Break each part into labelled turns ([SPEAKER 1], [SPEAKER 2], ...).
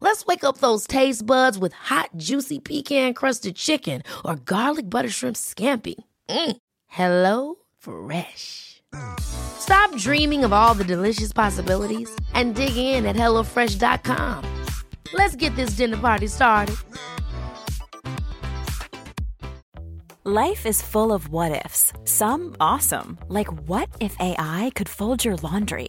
[SPEAKER 1] Let's wake up those taste buds with hot, juicy pecan-crusted chicken or garlic butter shrimp scampi. Mm. Hello Fresh. Stop dreaming of all the delicious possibilities and dig in at HelloFresh.com. Let's get this dinner party started.
[SPEAKER 2] Life is full of what ifs. Some awesome, like what if AI could fold your laundry?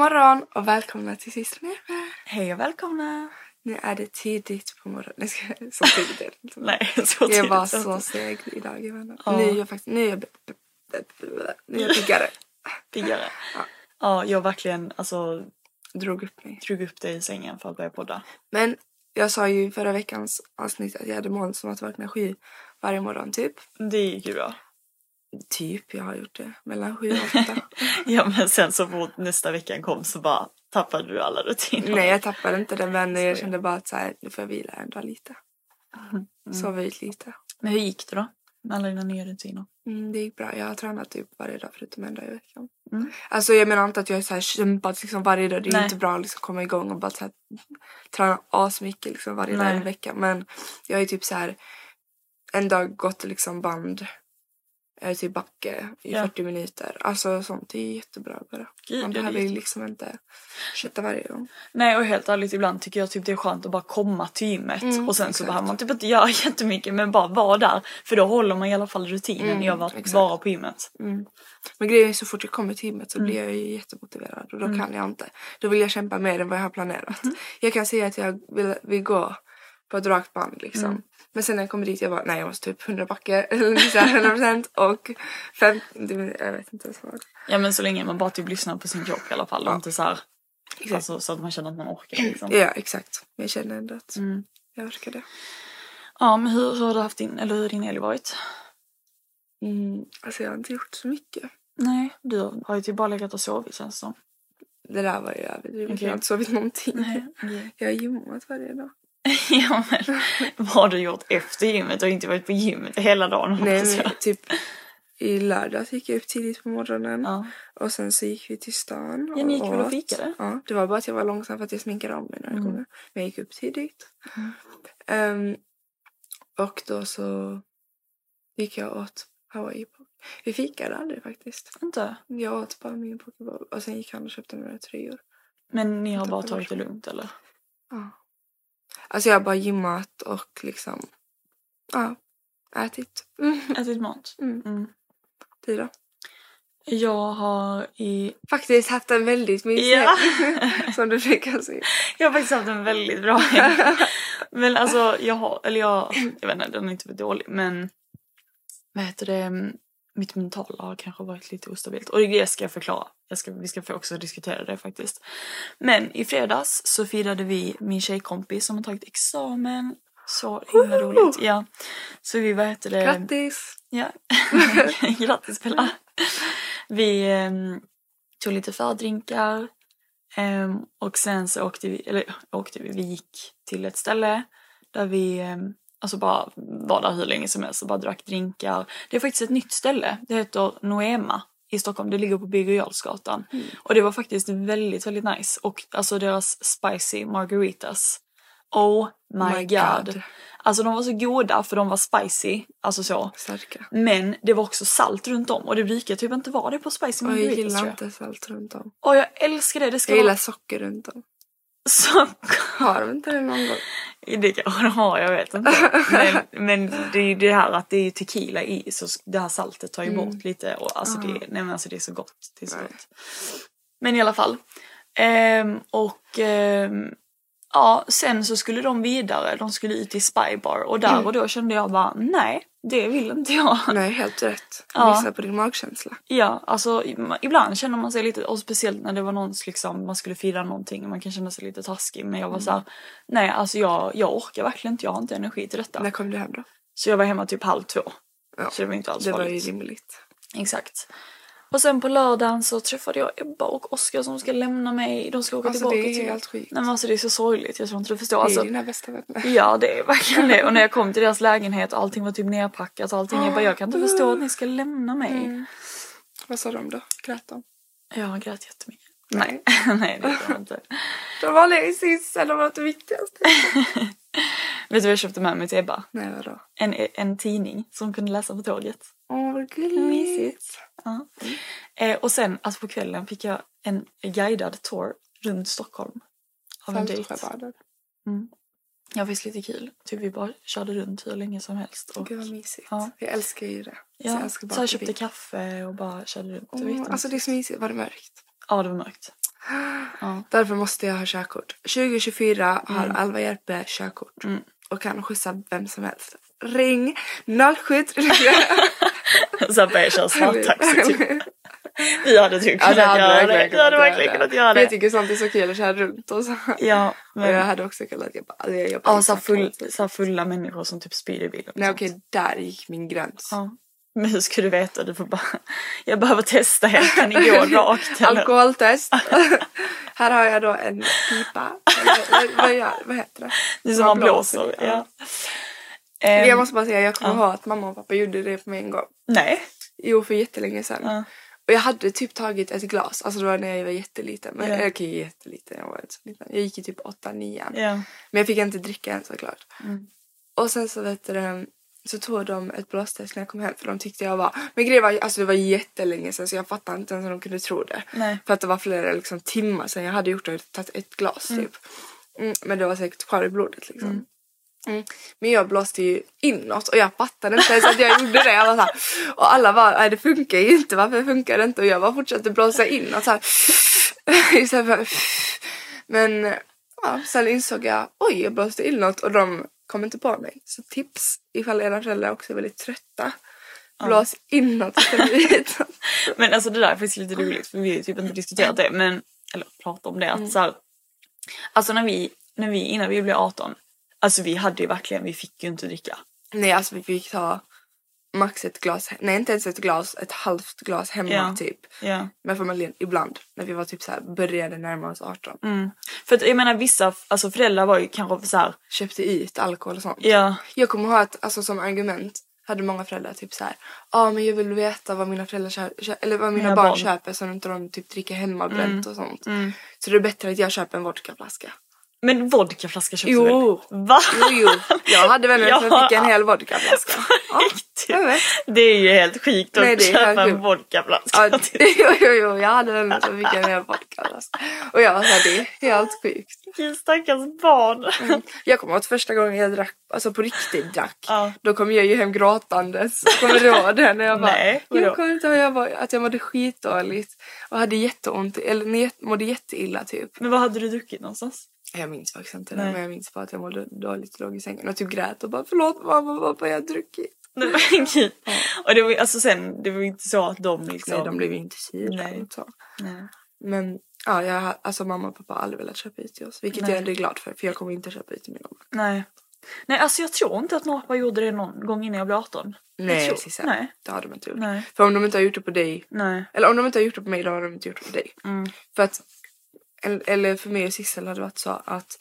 [SPEAKER 3] Morgon och välkomna till Syster Neve.
[SPEAKER 4] Hej och välkomna!
[SPEAKER 3] Nu är det tidigt på morgonen. Nej, jag- Så tidigt är det inte.
[SPEAKER 4] Nej, så
[SPEAKER 3] Jag
[SPEAKER 4] tidigt
[SPEAKER 3] var
[SPEAKER 4] så
[SPEAKER 3] seg idag. Jag.
[SPEAKER 4] Ja.
[SPEAKER 3] Nu är jag faktiskt nu är jag, nu är jag piggare.
[SPEAKER 4] piggare. Ja, jag verkligen alltså
[SPEAKER 3] Drog upp mig.
[SPEAKER 4] drog upp dig i sängen för att börja podda.
[SPEAKER 3] Men jag sa ju i förra veckans avsnitt att jag hade mål som att vakna sju varje morgon typ.
[SPEAKER 4] Det gick ju bra.
[SPEAKER 3] Typ, jag har gjort det. Mellan sju och åtta.
[SPEAKER 4] Ja, men sen så fort nästa veckan kom så bara tappade du alla rutiner.
[SPEAKER 3] Nej, jag tappade inte det men jag kände bara att så här, nu får jag vila en dag lite. Sova ut lite.
[SPEAKER 4] Men hur gick det då? Med alla dina nya rutiner?
[SPEAKER 3] Mm, det gick bra. Jag har tränat typ varje dag förutom en dag i veckan.
[SPEAKER 4] Mm.
[SPEAKER 3] Alltså jag menar inte att jag är så här kämpat liksom varje dag. Det är
[SPEAKER 4] Nej.
[SPEAKER 3] inte bra att liksom komma igång och bara så här, träna asmycket liksom varje dag i
[SPEAKER 4] Nej.
[SPEAKER 3] en vecka. Men jag har ju typ så här en dag gått liksom band till backe i
[SPEAKER 4] Ja.
[SPEAKER 3] 40 minuter. Alltså sånt är jättebra bara.
[SPEAKER 4] Gud,
[SPEAKER 3] Man behöver ju liksom inte kötta varje gång.
[SPEAKER 4] Nej och helt ärligt ibland tycker jag typ det är skönt att bara komma till gymmet
[SPEAKER 3] Mm,
[SPEAKER 4] och sen så
[SPEAKER 3] exakt.
[SPEAKER 4] behöver man typ inte göra jättemycket men bara vara där för då håller man i alla fall rutinen
[SPEAKER 3] Mm,
[SPEAKER 4] i att vara på gymmet.
[SPEAKER 3] Mm. Men grejen är så fort jag kommer till gymmet så
[SPEAKER 4] Mm.
[SPEAKER 3] blir jag ju jättemotiverad och då kan jag inte. Då vill jag kämpa mer än vad jag har planerat.
[SPEAKER 4] Mm.
[SPEAKER 3] Jag kan säga att jag vill, vill gå på ett rakt band liksom.
[SPEAKER 4] Mm.
[SPEAKER 3] Men sen när jag kommer dit jag bara nej jag måste typ 100 backe eller så här 100% och 50 minuter, jag vet inte ens vad.
[SPEAKER 4] Ja men så länge man bara typ lyssnar på sin kropp i alla fall och
[SPEAKER 3] Ja.
[SPEAKER 4] inte så här, alltså, så att man känner att man orkar liksom.
[SPEAKER 3] Ja exakt. Men jag känner ändå att
[SPEAKER 4] Mm.
[SPEAKER 3] jag orkar det.
[SPEAKER 4] Ja men hur, hur har du haft din, eller hur har din helg varit?
[SPEAKER 3] Mm. Alltså jag har inte gjort så mycket.
[SPEAKER 4] Nej, du har ju typ bara legat och sovit känns det som.
[SPEAKER 3] Det där var ju överdrivet.
[SPEAKER 4] Okej.
[SPEAKER 3] Jag har inte sovit någonting.
[SPEAKER 4] Nej.
[SPEAKER 3] Jag har gymmat varje dag.
[SPEAKER 4] ja men vad har du gjort efter gymmet? Har inte varit på gymmet hela dagen
[SPEAKER 3] Nej men typ i lördags gick jag upp tidigt på morgonen.
[SPEAKER 4] Ja.
[SPEAKER 3] Och sen så gick vi till stan
[SPEAKER 4] Ja, ni gick väl och fikade?
[SPEAKER 3] Ja, det var bara att jag var långsam för att jag sminkade om mig när jag
[SPEAKER 4] Mm.
[SPEAKER 3] kom. Men jag gick upp tidigt. Ehm, och då så gick jag åt Hawaii Pop. Vi fikade aldrig faktiskt.
[SPEAKER 4] Inte?
[SPEAKER 3] Jag åt bara min pokéball och sen gick han och köpte några tröjor.
[SPEAKER 4] Men ni har bara tagit det lugnt eller?
[SPEAKER 3] Ja. Alltså jag har bara gymmat och liksom ja, ätit. Mm.
[SPEAKER 4] Ätit mat?
[SPEAKER 3] Mm.
[SPEAKER 4] Mm.
[SPEAKER 3] Du då?
[SPEAKER 4] Jag har i...
[SPEAKER 3] Faktiskt haft en väldigt mysig
[SPEAKER 4] Ja.
[SPEAKER 3] Som du brukar säga.
[SPEAKER 4] Jag har faktiskt haft en väldigt bra helg. Men alltså jag har, eller jag, jag vet inte, den har inte varit dålig men vad heter det, mitt mentala har kanske varit lite ostabilt och det ska jag förklara. Jag ska, vi ska få också diskutera det faktiskt. Men i fredags så firade vi min tjejkompis som har tagit examen. Så himla roligt. Ja. Så vi, vad heter det?
[SPEAKER 3] Grattis!
[SPEAKER 4] Ja. Grattis Bella. Vi ehm, tog lite fördrinkar. ehm, och sen så åkte vi, eller åkte vi, vi gick till ett ställe där vi ehm, Alltså bara var där hur länge som helst och bara drack drinkar. Det är faktiskt ett nytt ställe. Det heter Noema i Stockholm. Det ligger på Birger Jarlsgatan. Och det var faktiskt väldigt, väldigt nice. Och alltså deras spicy margaritas. Oh my,
[SPEAKER 3] My
[SPEAKER 4] god.
[SPEAKER 3] God.
[SPEAKER 4] Alltså de var så goda för de var spicy. Alltså så.
[SPEAKER 3] Starka.
[SPEAKER 4] Men det var också salt runt om och det brukar typ inte vara det på spicy
[SPEAKER 3] jag
[SPEAKER 4] margaritas tror
[SPEAKER 3] gillar
[SPEAKER 4] jag.
[SPEAKER 3] inte salt runt om.
[SPEAKER 4] Och jag älskar det. Det ska
[SPEAKER 3] Jag gillar
[SPEAKER 4] vara
[SPEAKER 3] socker runt om.
[SPEAKER 4] så
[SPEAKER 3] Har de inte det någon gång?
[SPEAKER 4] Det kanske de har, jag vet inte. Men, men det är ju det här att det är tequila i så det här saltet tar ju bort lite och alltså, det, nej, men alltså det är så gott. Det är så gott. Men i alla fall. Ehm, och ehm, ja, sen så skulle de vidare. De skulle ut i Spybar och där och då kände jag bara nej, det vill inte jag.
[SPEAKER 3] Nej, helt rätt.
[SPEAKER 4] Ja.
[SPEAKER 3] Lissa på din magkänsla.
[SPEAKER 4] Ja, alltså ibland känner man sig lite, och speciellt när det var någons liksom, man skulle fira någonting och man kan känna sig lite taskig. Men jag var så här, nej alltså jag, jag orkar verkligen inte, jag har inte energi till detta.
[SPEAKER 3] När kom du hem då?
[SPEAKER 4] Så jag var hemma typ halv två.
[SPEAKER 3] Ja.
[SPEAKER 4] Så det var inte alls
[SPEAKER 3] Det var ju
[SPEAKER 4] farligt.
[SPEAKER 3] rimligt.
[SPEAKER 4] Exakt. Och sen på lördagen så träffade jag Ebba och Oskar som ska lämna mig. De ska åka
[SPEAKER 3] Alltså,
[SPEAKER 4] tillbaka
[SPEAKER 3] det är
[SPEAKER 4] till...
[SPEAKER 3] helt sjukt.
[SPEAKER 4] Nej men alltså det är så sorgligt, jag tror inte du förstår.
[SPEAKER 3] Det är
[SPEAKER 4] Alltså,
[SPEAKER 3] dina bästa vänner.
[SPEAKER 4] ja det är verkligen det. Och när jag kom till deras lägenhet och allting var typ nerpackat och allting. Jag bara, jag kan inte förstå att ni ska lämna mig.
[SPEAKER 3] Mm. Vad sa de då? Grät de?
[SPEAKER 4] Jag grät jättemycket. Nej, nej det gjorde jag inte.
[SPEAKER 3] De vanliga i sista, de var det viktigaste.
[SPEAKER 4] Vet du vad jag köpte med mig till Ebba?
[SPEAKER 3] Nej, vadå?
[SPEAKER 4] En, en tidning som hon kunde läsa på tåget.
[SPEAKER 3] Åh, vad gulligt.
[SPEAKER 4] Ja. Eh, och sen alltså på kvällen fick jag en guidad tour runt Stockholm. Av en dejt.
[SPEAKER 3] Saltsjöbaden.
[SPEAKER 4] Ja visst lite kul. Typ vi bara körde runt hur länge som helst. Och,
[SPEAKER 3] Gud vad mysigt.
[SPEAKER 4] Ja.
[SPEAKER 3] Jag älskar ju det. Så
[SPEAKER 4] ja,
[SPEAKER 3] jag älskar
[SPEAKER 4] så
[SPEAKER 3] bara
[SPEAKER 4] jag köpte kaffe och bara körde runt. Det
[SPEAKER 3] Åh,
[SPEAKER 4] jättemysigt.
[SPEAKER 3] alltså det är så mysigt. Var det mörkt?
[SPEAKER 4] Ja det var mörkt. Ja.
[SPEAKER 3] Därför måste jag ha körkort. 2024 har
[SPEAKER 4] Mm.
[SPEAKER 3] Alva Järpe körkort. Och kan skjutsa vem som helst. Ring 07
[SPEAKER 4] så jag köra svarttaxi typ. Vi hade typ
[SPEAKER 3] Ja,
[SPEAKER 4] kunnat
[SPEAKER 3] hade
[SPEAKER 4] göra det. Vi hade
[SPEAKER 3] kunnat
[SPEAKER 4] verkligen
[SPEAKER 3] göra
[SPEAKER 4] kunnat
[SPEAKER 3] det.
[SPEAKER 4] göra
[SPEAKER 3] Jag
[SPEAKER 4] det.
[SPEAKER 3] tycker sånt är så kul att köra runt och så.
[SPEAKER 4] Ja,
[SPEAKER 3] Och jag
[SPEAKER 4] men,
[SPEAKER 3] hade också kunnat, jag bara, alltså, jag jobbar
[SPEAKER 4] ja, så, full, så fulla människor som typ spyr i bilen.
[SPEAKER 3] Nej okej, där gick min gräns.
[SPEAKER 4] Ja. Men hur ska du veta? Du får bara... Jag behöver testa helt. Kan ni gå rakt? eller?
[SPEAKER 3] Alkoholtest. Här har jag då en pipa. Eller, vad- gör, vad heter det?
[SPEAKER 4] Det som man blåser. Ja.
[SPEAKER 3] Men
[SPEAKER 4] Ehm,
[SPEAKER 3] Jag måste bara säga, jag kommer
[SPEAKER 4] ja.
[SPEAKER 3] ihåg att mamma och pappa gjorde det på mig en gång.
[SPEAKER 4] Nej.
[SPEAKER 3] Jo, för jättelänge sedan.
[SPEAKER 4] Ja.
[SPEAKER 3] Och jag hade typ tagit ett glas, alltså det var när jag var jätteliten. Men,
[SPEAKER 4] Ja.
[SPEAKER 3] ja. Okej, jätteliten, jag var inte så liten. Jag gick i typ 8-9.
[SPEAKER 4] Ja.
[SPEAKER 3] Men jag fick inte dricka än såklart.
[SPEAKER 4] Mm.
[SPEAKER 3] Och sen så vet du, det, så tog de ett blåstest när jag kom hem för de tyckte jag var... Men grejen var, alltså det var jättelänge sedan så jag fattade inte ens hur de kunde tro det.
[SPEAKER 4] Nej.
[SPEAKER 3] För att det var flera liksom, timmar sedan jag hade gjort det och tagit ett glas typ. Mm, men det var säkert kvar i blodet liksom. Mm. Men jag blåste ju inåt och jag fattade inte ens att jag gjorde det. Jag var så här, och alla bara, nej det funkar ju inte, varför funkar det inte? Och jag bara fortsatte blåsa inåt så här. Istället för, men ja, sen insåg jag, oj jag blåste inåt och de kom inte på mig. Så tips ifall era föräldrar också är väldigt trötta. Blås inåt istället.
[SPEAKER 4] Men alltså det där är faktiskt lite roligt för vi har typ inte diskuterat det. Men, eller pratat om det. Att så här, alltså när vi, när vi, innan vi blev 18. Alltså vi hade ju verkligen, vi fick ju inte dricka.
[SPEAKER 3] Nej alltså vi fick ta max ett glas, nej inte ens ett glas, ett halvt glas hemma
[SPEAKER 4] Ja.
[SPEAKER 3] typ.
[SPEAKER 4] Ja.
[SPEAKER 3] Med familjen ibland när vi var typ så här började närma oss 18.
[SPEAKER 4] Mm. För att jag menar vissa, alltså föräldrar var ju kanske så här,
[SPEAKER 3] Köpte ut alkohol och sånt.
[SPEAKER 4] ja.
[SPEAKER 3] Jag kommer ihåg att alltså, som argument hade många föräldrar typ så här. Ja men jag vill veta vad mina föräldrar kö- kö- eller vad mina,
[SPEAKER 4] Mina
[SPEAKER 3] barn,
[SPEAKER 4] barn.
[SPEAKER 3] köper så att inte de typ dricker hemmabränt och sånt.
[SPEAKER 4] Mm.
[SPEAKER 3] Så det är bättre att jag köper en vodkaflaska.
[SPEAKER 4] Men vodkaflaska köpte
[SPEAKER 3] Jo.
[SPEAKER 4] du väl? Va?
[SPEAKER 3] Jo jo, jag hade
[SPEAKER 4] Ja.
[SPEAKER 3] fick en hel vodkaflaska. Ja, jag.
[SPEAKER 4] Det är ju helt sjukt att
[SPEAKER 3] Nej, det
[SPEAKER 4] köpa en vodkaflaska.
[SPEAKER 3] Ja, jo, jo, jo, jag hade vänner som fick en hel vodkaflaska. Och jag var såhär, det är helt sjukt.
[SPEAKER 4] Vilken stackars barn.
[SPEAKER 3] Mm. Jag kommer ihåg att första gången jag drack, alltså på riktigt drack.
[SPEAKER 4] Ja.
[SPEAKER 3] Då kom jag ju hem gråtandes. Kommer du ihåg det? När jag bara,
[SPEAKER 4] Nej, vadå?
[SPEAKER 3] jag kommer inte ihåg jag bara, att jag mådde skitdåligt. Och hade jätteont, eller mådde jätteilla typ.
[SPEAKER 4] Men vad hade du druckit någonstans?
[SPEAKER 3] Jag minns faktiskt inte det, men jag minns bara att jag mådde dåligt och låg i sängen och typ grät och bara förlåt mamma, vad har jag druckit?
[SPEAKER 4] Nej men gud. Och det var alltså sen, det var inte så att de liksom...
[SPEAKER 3] Nej, de blev ju inte sura.
[SPEAKER 4] Nej.
[SPEAKER 3] Så.
[SPEAKER 4] Nej.
[SPEAKER 3] Men ja, jag, alltså mamma och pappa har aldrig velat köpa ut till oss. Vilket
[SPEAKER 4] Nej.
[SPEAKER 3] jag ändå är glad för, för jag kommer inte köpa ut till mina barn.
[SPEAKER 4] Nej. Nej alltså jag tror inte att pappa gjorde det någon gång innan jag blev 18. Jag
[SPEAKER 3] Nej,
[SPEAKER 4] tror-. Nej.
[SPEAKER 3] Det har de inte gjort.
[SPEAKER 4] Nej.
[SPEAKER 3] För om de inte har gjort det på dig,
[SPEAKER 4] Nej.
[SPEAKER 3] eller om de inte har gjort det på mig, då har de inte gjort det på dig.
[SPEAKER 4] Mm.
[SPEAKER 3] För att, eller eller för mig och Sissel har det varit så att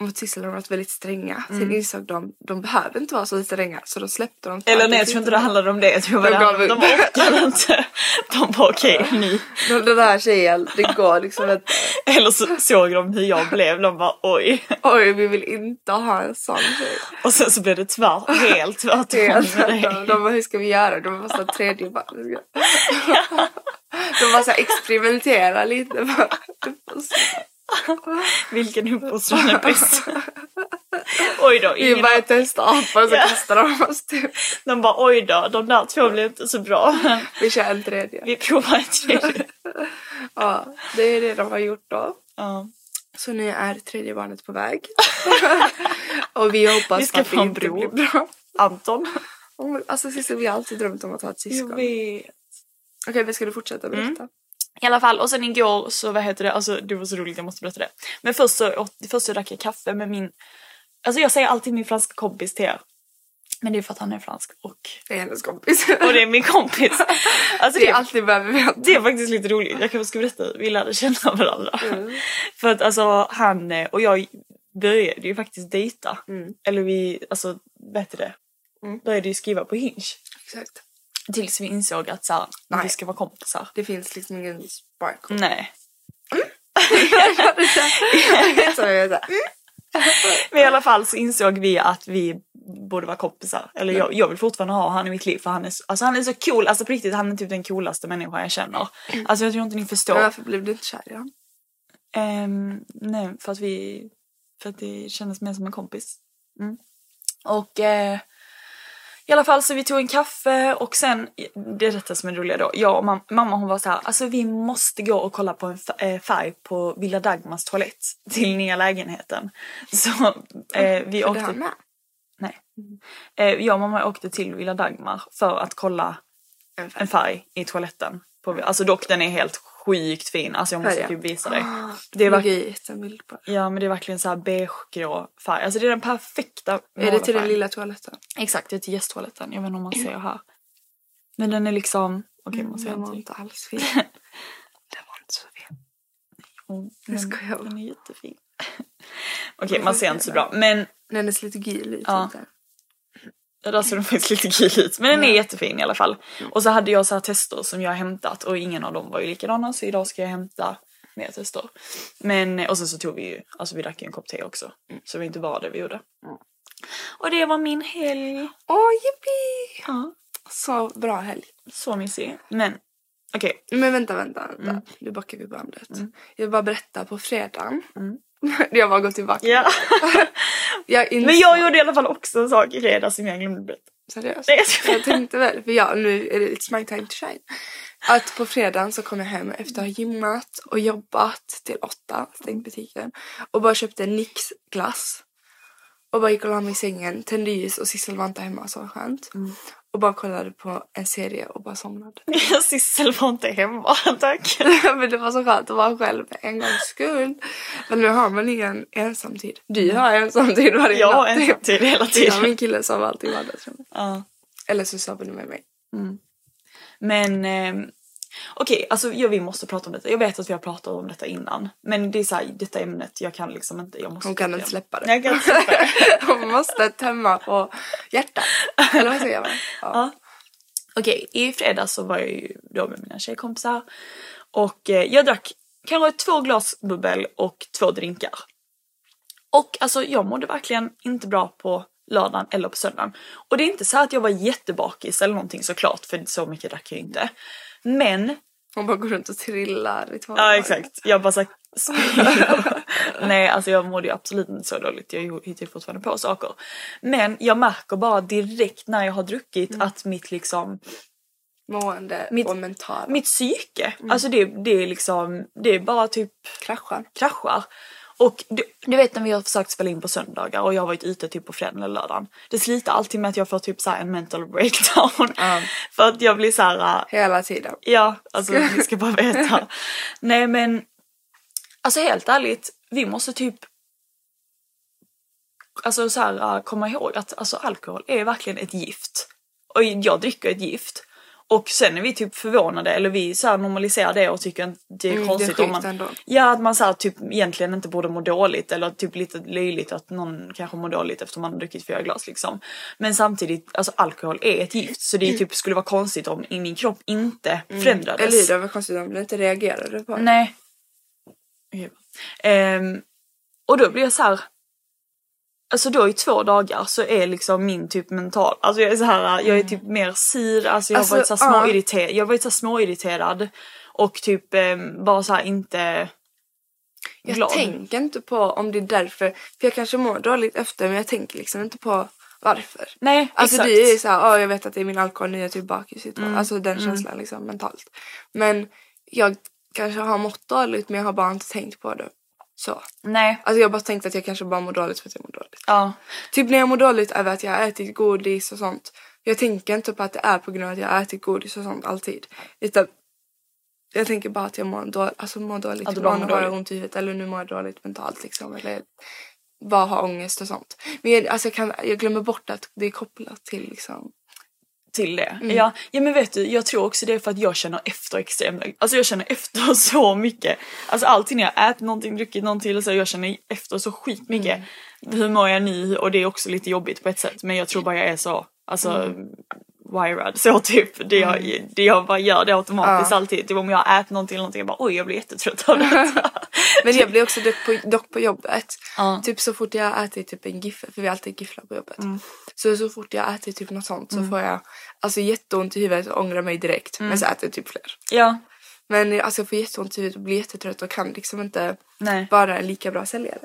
[SPEAKER 3] mot Sissel har varit väldigt stränga. Sen insåg de de behöver inte vara så stränga så då släppte de
[SPEAKER 4] Mm. Eller nej jag tror inte det handlade om det. Jag tror bara
[SPEAKER 3] De
[SPEAKER 4] det
[SPEAKER 3] gav
[SPEAKER 4] de orkade inte. De bara okej nu.
[SPEAKER 3] Den den här tjejen, det går liksom inte.
[SPEAKER 4] Eller så såg de hur jag blev. De bara oj.
[SPEAKER 3] Oj vi vill inte ha en sån tjej.
[SPEAKER 4] Och sen så blev det tvär, helt tvärtom
[SPEAKER 3] de, bara hur ska vi göra? De var så här tredje barn. De var så här experimentera lite.
[SPEAKER 4] Vilken bäst? Oj då, ingen
[SPEAKER 3] bara testar apor och så kastar de oss typ.
[SPEAKER 4] De bara oj då, de där två blev inte så bra.
[SPEAKER 3] Vi kör en tredje.
[SPEAKER 4] Vi provar ett tredje.
[SPEAKER 3] Ja, det är det de har gjort då.
[SPEAKER 4] Ja.
[SPEAKER 3] Så nu är tredje barnet på väg. och vi hoppas
[SPEAKER 4] Vi ska
[SPEAKER 3] att det
[SPEAKER 4] en
[SPEAKER 3] inte blir bra.
[SPEAKER 4] Anton.
[SPEAKER 3] Alltså Cissi, vi har alltid drömt om att ha ett syskon.
[SPEAKER 4] Jag
[SPEAKER 3] Okej,
[SPEAKER 4] vet.
[SPEAKER 3] men ska du fortsätta berätta?
[SPEAKER 4] I alla fall, och sen igår så vad heter det, alltså det var så roligt jag måste berätta det. Men först så, först så drack jag kaffe med min, alltså jag säger alltid min franska kompis till er. Men det är för att han är fransk och,
[SPEAKER 3] Det är hennes kompis.
[SPEAKER 4] och det är min kompis. Alltså
[SPEAKER 3] det är alltid behöver veta.
[SPEAKER 4] det är faktiskt lite roligt, jag kanske ska berätta vi lärde känna varandra. För att alltså han eh, och jag började ju faktiskt dejta.
[SPEAKER 3] Mm.
[SPEAKER 4] Eller vi, alltså vad heter det?
[SPEAKER 3] Mm.
[SPEAKER 4] Började ju skriva på Hinge.
[SPEAKER 3] Exakt.
[SPEAKER 4] Tills vi insåg att så här, vi
[SPEAKER 3] Nej.
[SPEAKER 4] ska vara kompisar.
[SPEAKER 3] Det finns liksom ingen sparkle.
[SPEAKER 4] Nej.
[SPEAKER 3] här,
[SPEAKER 4] Men i alla fall så insåg vi att vi borde vara kompisar. Eller jag, jag vill fortfarande ha han i mitt liv för han är, så- alltså han är så cool. Alltså på riktigt, han är typ den coolaste människan jag känner. Alltså jag tror inte ni
[SPEAKER 3] Men
[SPEAKER 4] förstår.
[SPEAKER 3] varför blev du inte kär i honom?
[SPEAKER 4] Ehm, nej, för att vi... För att det kändes mer som en kompis. Mm. Och eh, i alla fall så vi tog en kaffe och sen, det är detta som är roliga då. Jag och mam- mamma hon var så här, alltså vi måste gå och kolla på en eh, färg på Villa Dagmars toalett till nya lägenheten. Så eh, vi
[SPEAKER 3] För
[SPEAKER 4] åkte...
[SPEAKER 3] med?
[SPEAKER 4] Nej. Eh, jag och mamma åkte till Villa Dagmar för att kolla
[SPEAKER 3] En färg.
[SPEAKER 4] en färg i toaletten. På, alltså dock den är helt sjukt fin. Alltså jag måste typ visa dig. Det är verkligen, ja men det är verkligen så här beigegrå färg. Alltså det är den perfekta
[SPEAKER 3] Är det till den lilla toaletten?
[SPEAKER 4] Exakt, det är till gästtoaletten. Jag vet inte om man ser här. Men den är liksom, okej man ser
[SPEAKER 3] Den var
[SPEAKER 4] inte.
[SPEAKER 3] inte alls fin. Den var inte så fin.
[SPEAKER 4] Oh,
[SPEAKER 3] Jag
[SPEAKER 4] men
[SPEAKER 3] skojar.
[SPEAKER 4] Den är jättefin. okej man ser inte så bra. Men
[SPEAKER 3] Den är lite gul ut.
[SPEAKER 4] Ja.
[SPEAKER 3] inte?
[SPEAKER 4] Där ser den faktiskt lite kul ut. Men den är jättefin i alla fall. Och så hade jag så här tester som jag hämtat och ingen av dem var ju likadana så idag ska jag hämta mer tester. Men, och sen så tog vi ju, alltså vi drack ju en kopp te också. Så det var inte bara det vi gjorde. Och det var min helg.
[SPEAKER 3] Åh, yippee!
[SPEAKER 4] Ja,
[SPEAKER 3] Så bra helg.
[SPEAKER 4] så mysig. Men okej,
[SPEAKER 3] Men vänta, vänta, vänta.
[SPEAKER 4] Mm.
[SPEAKER 3] Nu backar vi bandet. Jag vill bara berätta på fredagen.
[SPEAKER 4] Mm.
[SPEAKER 3] jag bara går tillbaka.
[SPEAKER 4] ja.
[SPEAKER 3] Jag insåg,
[SPEAKER 4] Men jag gjorde i alla fall också en sak i fredags som jag glömde berätta.
[SPEAKER 3] Seriöst?
[SPEAKER 4] Nej, jag.
[SPEAKER 3] Jag tänkte väl, för ja, nu är det it's my time to shine. Att på fredagen så kom jag hem efter att ha gymmat och jobbat till åtta, stängt butiken. Och bara köpte en Nix glass. Och bara gick och la mig i sängen, tände ljus och Sissel var inte hemma, så skönt. Och bara kollade på en serie och bara somnade.
[SPEAKER 4] Sissel var inte hemma, tack.
[SPEAKER 3] Men det var så skönt att vara själv en gångs skull. Men nu har man ingen ensamtid. Du har ensamtid varje
[SPEAKER 4] Jag har
[SPEAKER 3] natt.
[SPEAKER 4] ensamtid hela tiden.
[SPEAKER 3] min kille sov alltid i vardagsrummet.
[SPEAKER 4] Ja.
[SPEAKER 3] Eller så sover du med mig.
[SPEAKER 4] Men ehm, okej, alltså ja, vi måste prata om detta. Jag vet att vi har pratat om detta innan. Men det är så här, detta ämnet, jag kan liksom inte, jag måste
[SPEAKER 3] Hon kan inte släppa det.
[SPEAKER 4] Jag kan inte släppa det.
[SPEAKER 3] Hon måste tömma på hjärtat. Eller vad säger man? Ja.
[SPEAKER 4] Ja. Okej, i fredags så var jag ju då med mina tjejkompisar. Och eh, jag drack kanske två glas bubbel och två drinkar. Och alltså jag mådde verkligen inte bra på lördagen eller på söndagen. Och det är inte så att jag var jättebakis eller någonting såklart för så mycket drack jag inte. Men
[SPEAKER 3] Hon bara går runt och trillar i två
[SPEAKER 4] Ja exakt, jag bara såhär Nej alltså jag mådde ju absolut inte så dåligt, jag hittar ju fortfarande på saker. Men jag märker bara direkt när jag har druckit att mitt liksom,
[SPEAKER 3] Mående
[SPEAKER 4] Mitt-
[SPEAKER 3] och mentala.
[SPEAKER 4] mitt psyke, alltså det, det är liksom, det är bara typ
[SPEAKER 3] kraschar.
[SPEAKER 4] kraschar. Och du, du vet när vi har försökt spela in på söndagar och jag har varit ute typ på fredagen eller lördagen. Det slutar alltid med att jag får typ så här en mental breakdown.
[SPEAKER 3] Ja.
[SPEAKER 4] För att jag blir så här.
[SPEAKER 3] Hela tiden.
[SPEAKER 4] Ja, alltså ni ska bara veta. Nej men, alltså helt ärligt, vi måste typ Alltså så här, äh, komma ihåg att alltså, alkohol är verkligen ett gift. Och jag dricker ett gift. Och sen är vi typ förvånade eller vi så normaliserar det och tycker att det är
[SPEAKER 3] Mm, det är
[SPEAKER 4] konstigt om man...
[SPEAKER 3] ändå.
[SPEAKER 4] Ja att man så typ egentligen inte borde må dåligt eller typ lite löjligt att någon kanske mår dåligt efter man har druckit fyra glas liksom. Men samtidigt, alltså alkohol är ett gift så det typ skulle vara konstigt om min kropp inte förändrades.
[SPEAKER 3] Mm. Eller hur, det var konstigt om du inte reagerade på det.
[SPEAKER 4] Nej. Ehm, och då blir jag så här. Alltså då i två dagar så är liksom min typ mental, alltså jag är så här, jag är typ mer sur, alltså jag har
[SPEAKER 3] Alltså,
[SPEAKER 4] varit så här
[SPEAKER 3] ja.
[SPEAKER 4] småirriterad, jag har varit så här småirriterad och typ ehm, bara så här inte
[SPEAKER 3] Jag
[SPEAKER 4] glad.
[SPEAKER 3] tänker inte på om det är därför. För jag kanske mår dåligt efter men jag tänker liksom inte på varför.
[SPEAKER 4] Nej,
[SPEAKER 3] Alltså
[SPEAKER 4] exakt.
[SPEAKER 3] det är såhär, oh, jag vet att det är min alkohol, nu är jag typ bakis.
[SPEAKER 4] Mm,
[SPEAKER 3] Alltså den känslan liksom mentalt. Men jag kanske har mått dåligt men jag har bara inte tänkt på det. Så.
[SPEAKER 4] Nej,
[SPEAKER 3] Alltså jag bara tänkt att jag kanske bara mår dåligt för att jag mår dåligt.
[SPEAKER 4] ja.
[SPEAKER 3] Typ när jag mår dåligt över att jag har ätit godis och sånt. Jag tänker inte på att det är på grund av att jag har ätit godis och sånt alltid. Utan jag tänker bara att jag mår, då, alltså mår dåligt.
[SPEAKER 4] Bara
[SPEAKER 3] Ibland har jag ont i huvudet eller nu mår jag dåligt mentalt liksom. Eller bara har ångest och sånt. Men jag, alltså jag, kan, jag glömmer bort att det är kopplat till liksom.
[SPEAKER 4] Till det.
[SPEAKER 3] Mm.
[SPEAKER 4] Ja, ja men vet du, jag tror också det är för att jag känner efter extremt Alltså jag känner efter så mycket. Alltså alltid när jag ätit någonting, druckit någonting så jag känner efter så skit mycket.
[SPEAKER 3] Mm.
[SPEAKER 4] Hur mår jag nu? Och det är också lite jobbigt på ett sätt men jag tror bara jag är så, alltså
[SPEAKER 3] Mm.
[SPEAKER 4] Wirad så typ. Det jag, det jag bara gör det automatiskt
[SPEAKER 3] Ja.
[SPEAKER 4] alltid. Typ om jag har ätit någonting eller någonting jag bara oj jag blir jättetrött av det.
[SPEAKER 3] Men jag blir också dock på, dock på jobbet.
[SPEAKER 4] Ja.
[SPEAKER 3] Typ så fort jag ätit typ en giffel, för vi har alltid gifflar på jobbet.
[SPEAKER 4] Mm.
[SPEAKER 3] Så så fort jag ätit typ något sånt så får jag alltså jätteont i huvudet och ångrar mig direkt.
[SPEAKER 4] Mm.
[SPEAKER 3] Men så äter jag typ fler.
[SPEAKER 4] ja,
[SPEAKER 3] Men alltså jag får jätteont i huvudet och blir jättetrött och kan liksom inte
[SPEAKER 4] nej.
[SPEAKER 3] vara en lika bra säljare.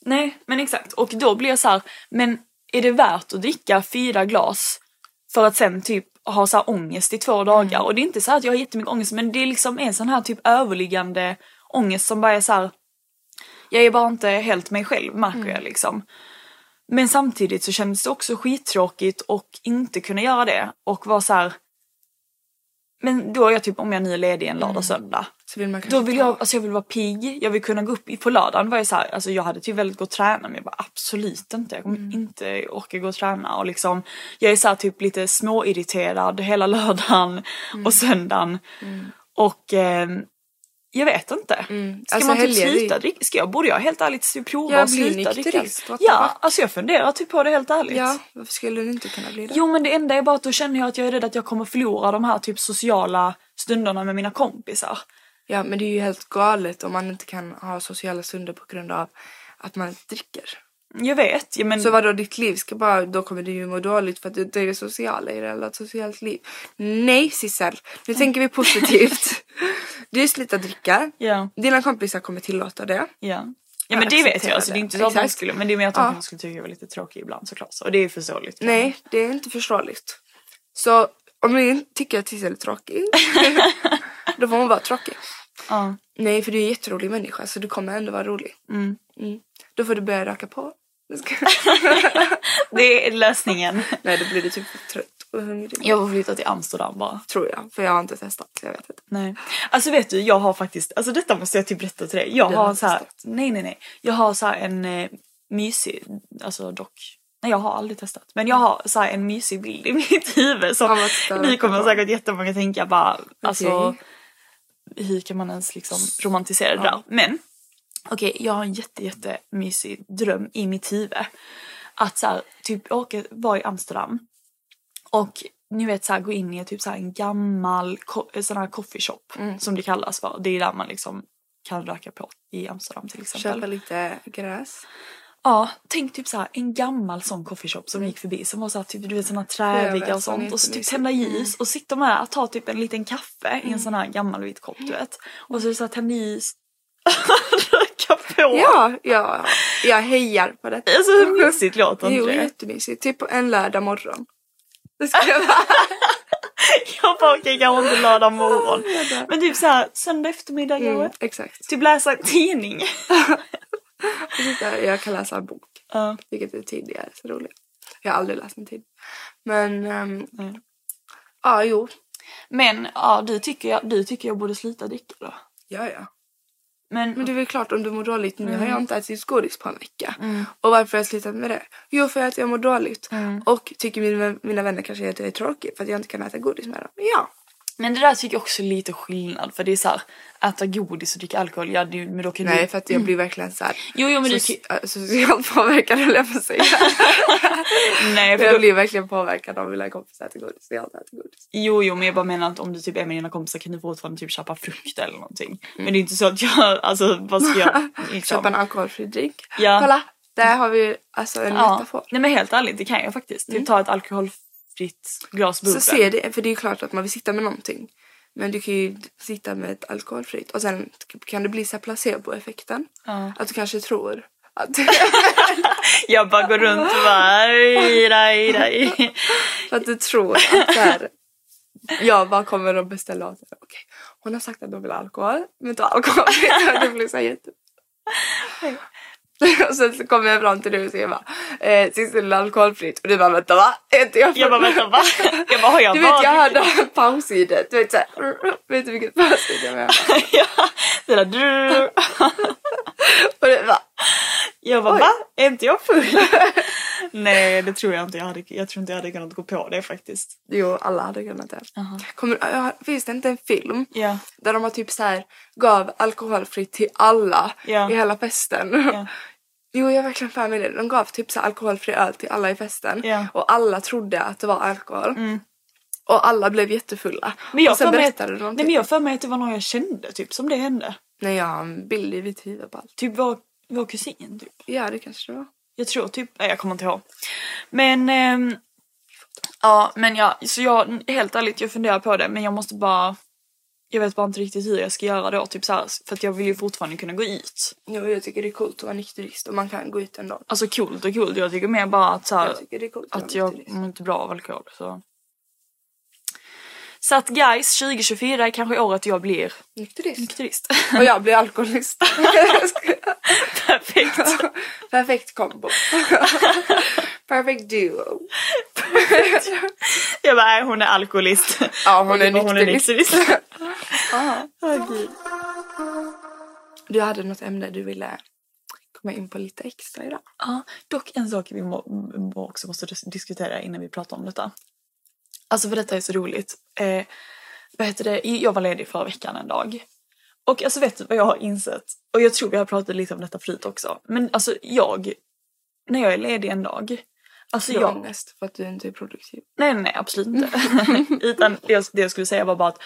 [SPEAKER 4] Nej, men exakt. Och då blir jag så här, men är det värt att dricka fyra glas för att sen typ ha så här ångest i två dagar? Och det är inte så här att jag har jättemycket ångest, men det är liksom en sån här typ överliggande ångest som bara är så här. Jag är bara inte helt mig själv märker jag liksom. Men samtidigt så kändes det också skittråkigt och inte kunna göra det och vara så här. Men då är jag typ om jag nu är ledig en lördag och söndag.
[SPEAKER 3] Så vill
[SPEAKER 4] Då vill jag, alltså jag vill vara pigg, jag vill kunna gå upp på lördagen var jag så här, alltså jag hade typ väldigt gå och träna men jag bara absolut inte, jag kommer
[SPEAKER 3] Mm.
[SPEAKER 4] inte orka gå och träna och liksom jag är så här typ lite småirriterad hela lördagen
[SPEAKER 3] Mm.
[SPEAKER 4] och söndagen och ehm, jag vet inte.
[SPEAKER 3] Mm.
[SPEAKER 4] Ska
[SPEAKER 3] Alltså,
[SPEAKER 4] man typ sluta dricka? Ska jag, borde jag helt ärligt prova
[SPEAKER 3] Ja,
[SPEAKER 4] att sluta dricka? Ja, alltså jag funderar typ på det helt ärligt.
[SPEAKER 3] Ja, varför skulle du inte kunna bli det?
[SPEAKER 4] Jo men det enda är bara att då känner jag att jag är rädd att jag kommer förlora de här typ sociala stunderna med mina kompisar.
[SPEAKER 3] Ja, men det är ju helt galet om man inte kan ha sociala stunder på grund av att man inte dricker.
[SPEAKER 4] Jag vet, ja, men
[SPEAKER 3] Så vadå, ditt liv ska bara, då kommer du ju må dåligt för att det är det sociala i det, eller ett socialt liv. Nej Sissel, nu tänker vi positivt. Du slutar dricka,
[SPEAKER 4] ja.
[SPEAKER 3] dina kompisar kommer tillåta det.
[SPEAKER 4] Ja. Ja men det vet jag, alltså, det är inte så att man skulle, men det är mer att de
[SPEAKER 3] Ja.
[SPEAKER 4] skulle tycka jag var lite tråkig ibland såklart. Och det är förståeligt.
[SPEAKER 3] Nej, det är inte förståeligt. Så om ni tycker att Sissel är tråkig, då får hon vara tråkig.
[SPEAKER 4] Ja.
[SPEAKER 3] Nej, för du är en jätterolig människa så du kommer ändå vara rolig.
[SPEAKER 4] Mm.
[SPEAKER 3] Mm. Då får du börja röka på.
[SPEAKER 4] Det är lösningen.
[SPEAKER 3] Nej, då blir du typ trött och hungrig.
[SPEAKER 4] Jag får flytta till Amsterdam bara.
[SPEAKER 3] Tror jag, för jag har inte testat. Jag vet inte.
[SPEAKER 4] Nej. Alltså vet du, jag har faktiskt, alltså detta måste jag typ berätta till dig. Jag
[SPEAKER 3] Du
[SPEAKER 4] har,
[SPEAKER 3] har
[SPEAKER 4] så här, nej nej nej. Jag har så en eh, mysig, alltså dock. Nej jag har aldrig testat. Men jag har så en mysig bild i mitt huvud som nu kommer säkert jättemånga tänka bara, alltså
[SPEAKER 3] Okej.
[SPEAKER 4] hur kan man ens liksom romantisera det där? Men okej, jag har en jätte jätte mysig dröm i mitt huvud. Att så här, typ åka, vara i Amsterdam och ni vet så här, gå in i typ så här, en gammal sån här coffee shop
[SPEAKER 3] Mm.
[SPEAKER 4] som det kallas för. Det är där man liksom kan röka på i Amsterdam till exempel.
[SPEAKER 3] Köpa lite gräs.
[SPEAKER 4] Ja, tänk typ så här, en gammal sån coffeeshop som gick förbi som var så här, typ du vet såna träviga
[SPEAKER 3] vet,
[SPEAKER 4] och
[SPEAKER 3] sån
[SPEAKER 4] sånt och så typ tända ljus och sitta med och ta typ en liten kaffe i
[SPEAKER 3] Mm.
[SPEAKER 4] en sån här gammal vit kopp du vet. Och så, så här, tända ljus, röka på.
[SPEAKER 3] Ja, ja, jag hejar på detta.
[SPEAKER 4] Alltså hur mysigt låter
[SPEAKER 3] Jo,
[SPEAKER 4] inte det?
[SPEAKER 3] jättemysigt. Typ på en lördag morgon. Det jag vara.
[SPEAKER 4] Jag bara okej kanske inte lördag morgon. Men typ så här söndag eftermiddag
[SPEAKER 3] Mm,
[SPEAKER 4] kanske.
[SPEAKER 3] exakt.
[SPEAKER 4] Typ läsa tidning.
[SPEAKER 3] Jag kan läsa en bok.
[SPEAKER 4] Ja.
[SPEAKER 3] Vilket är tidigare så roligt. Jag har aldrig läst en tid. Men, um,
[SPEAKER 4] Nej.
[SPEAKER 3] ja jo.
[SPEAKER 4] Men ja, du tycker, jag, du tycker jag borde sluta dricka då?
[SPEAKER 3] Ja, ja.
[SPEAKER 4] Men,
[SPEAKER 3] Men det är väl klart om du mår dåligt. Nu har jag inte ätit godis på en vecka.
[SPEAKER 4] Mm.
[SPEAKER 3] Och varför har jag slutat med det? Jo, för att jag mår dåligt.
[SPEAKER 4] Mm.
[SPEAKER 3] Och tycker mina, mina vänner kanske att jag är tråkig för att jag inte kan äta godis med dem. Ja,
[SPEAKER 4] Men det där tycker jag också är lite skillnad för det är så här, äta godis och dricka alkohol, ja det, men då kan
[SPEAKER 3] Nej
[SPEAKER 4] du...
[SPEAKER 3] för att jag blir verkligen såhär
[SPEAKER 4] Jo, jo men du...
[SPEAKER 3] soci- äh, socialt påverkad höll jag på att säga.
[SPEAKER 4] Nej, för
[SPEAKER 3] jag
[SPEAKER 4] då...
[SPEAKER 3] blir verkligen påverkad av mina kompisar äter godis. Jag äter godis.
[SPEAKER 4] Jo, jo, men jag bara menar att om du typ är med dina kompisar kan du fortfarande typ köpa frukt eller någonting.
[SPEAKER 3] Mm.
[SPEAKER 4] Men det är inte så att jag, alltså vad ska jag liksom...
[SPEAKER 3] Köpa en alkoholfri drink.
[SPEAKER 4] Ja.
[SPEAKER 3] Kolla, där har vi alltså en
[SPEAKER 4] Ja.
[SPEAKER 3] metafor.
[SPEAKER 4] Nej men helt ärligt, det kan jag faktiskt. Typ ta ett alkoholfritt glas
[SPEAKER 3] Så
[SPEAKER 4] bubbel.
[SPEAKER 3] ser det, för det är ju klart att man vill sitta med någonting. Men du kan ju sitta med ett alkoholfritt och sen kan det bli så placeboeffekten.
[SPEAKER 4] Ja.
[SPEAKER 3] Att du kanske tror att,
[SPEAKER 4] Jag bara går runt och bara...
[SPEAKER 3] Att du tror att så här, jag bara kommer och beställer av dig. Okej, hon har sagt att hon vill ha alkohol, men ta alkoholfritt. det blir så här jätte... Och sen så kommer jag fram till dig och säger bara eh, sist vill alkoholfritt och du bara vänta va? Är inte jag
[SPEAKER 4] Jag bara vänta va? Jag bara har jag
[SPEAKER 3] Du vet jag hade en paus i det. Du vet såhär, vet du vilket paus i det var?
[SPEAKER 4] ja, det där drrrr.
[SPEAKER 3] Och det bara,
[SPEAKER 4] Jag bara
[SPEAKER 3] Oj.
[SPEAKER 4] va? Är inte jag full? Nej det tror jag inte. Jag, hade, jag tror inte jag hade kunnat gå på det faktiskt.
[SPEAKER 3] jo alla hade kunnat det.
[SPEAKER 4] Aha.
[SPEAKER 3] Kommer, finns det inte en film
[SPEAKER 4] Ja.
[SPEAKER 3] där de har typ så här gav alkoholfritt till alla
[SPEAKER 4] Ja.
[SPEAKER 3] i hela festen?
[SPEAKER 4] Ja.
[SPEAKER 3] Jo jag är verkligen fan med det. De gav typ så alkoholfri öl till alla i festen
[SPEAKER 4] Ja.
[SPEAKER 3] och alla trodde att det var alkohol.
[SPEAKER 4] Mm.
[SPEAKER 3] Och alla blev jättefulla.
[SPEAKER 4] Men jag
[SPEAKER 3] och sen
[SPEAKER 4] för mig,
[SPEAKER 3] berättade de
[SPEAKER 4] nej, men jag för mig att det var någon jag kände typ som det hände.
[SPEAKER 3] Nej jag har en bild i mitt huvud på allt.
[SPEAKER 4] Typ vår, vår kusin typ.
[SPEAKER 3] Ja det kanske det var.
[SPEAKER 4] Jag tror typ, nej jag kommer inte ihåg. Men ehm, ja men ja, så jag helt ärligt jag funderar på det men jag måste bara jag vet bara inte riktigt hur jag ska göra då typ så här, för att jag vill ju fortfarande kunna gå ut.
[SPEAKER 3] Jo jag tycker det är coolt att vara nykterist och man kan gå ut ändå.
[SPEAKER 4] Alltså coolt och coolt, jag tycker mer bara att så här,
[SPEAKER 3] Jag att,
[SPEAKER 4] jag mår inte bra av alkohol så. Så att guys, 2024 är kanske året jag blir
[SPEAKER 3] Nykterist.
[SPEAKER 4] nykterist.
[SPEAKER 3] Och jag blir alkoholist.
[SPEAKER 4] Perfekt.
[SPEAKER 3] Perfekt kombo. Perfekt duo.
[SPEAKER 4] Jag bara, hon är alkoholist.
[SPEAKER 3] Ja hon är
[SPEAKER 4] Och hon är
[SPEAKER 3] nykterist.
[SPEAKER 4] gud.
[SPEAKER 3] Du hade något ämne du ville komma in på lite extra idag.
[SPEAKER 4] Ja, dock en sak vi må, också måste dis- diskutera innan vi pratar om detta. Alltså för detta är så roligt. Eh, vad heter det? Jag var ledig förra veckan en dag. Och alltså vet du vad jag har insett? Och jag tror vi har pratat lite om detta förut också. Men alltså jag, när jag är ledig en dag. Alltså jag,
[SPEAKER 3] ångest för att du inte är produktiv.
[SPEAKER 4] nej nej absolut inte. Utan det jag skulle säga var bara att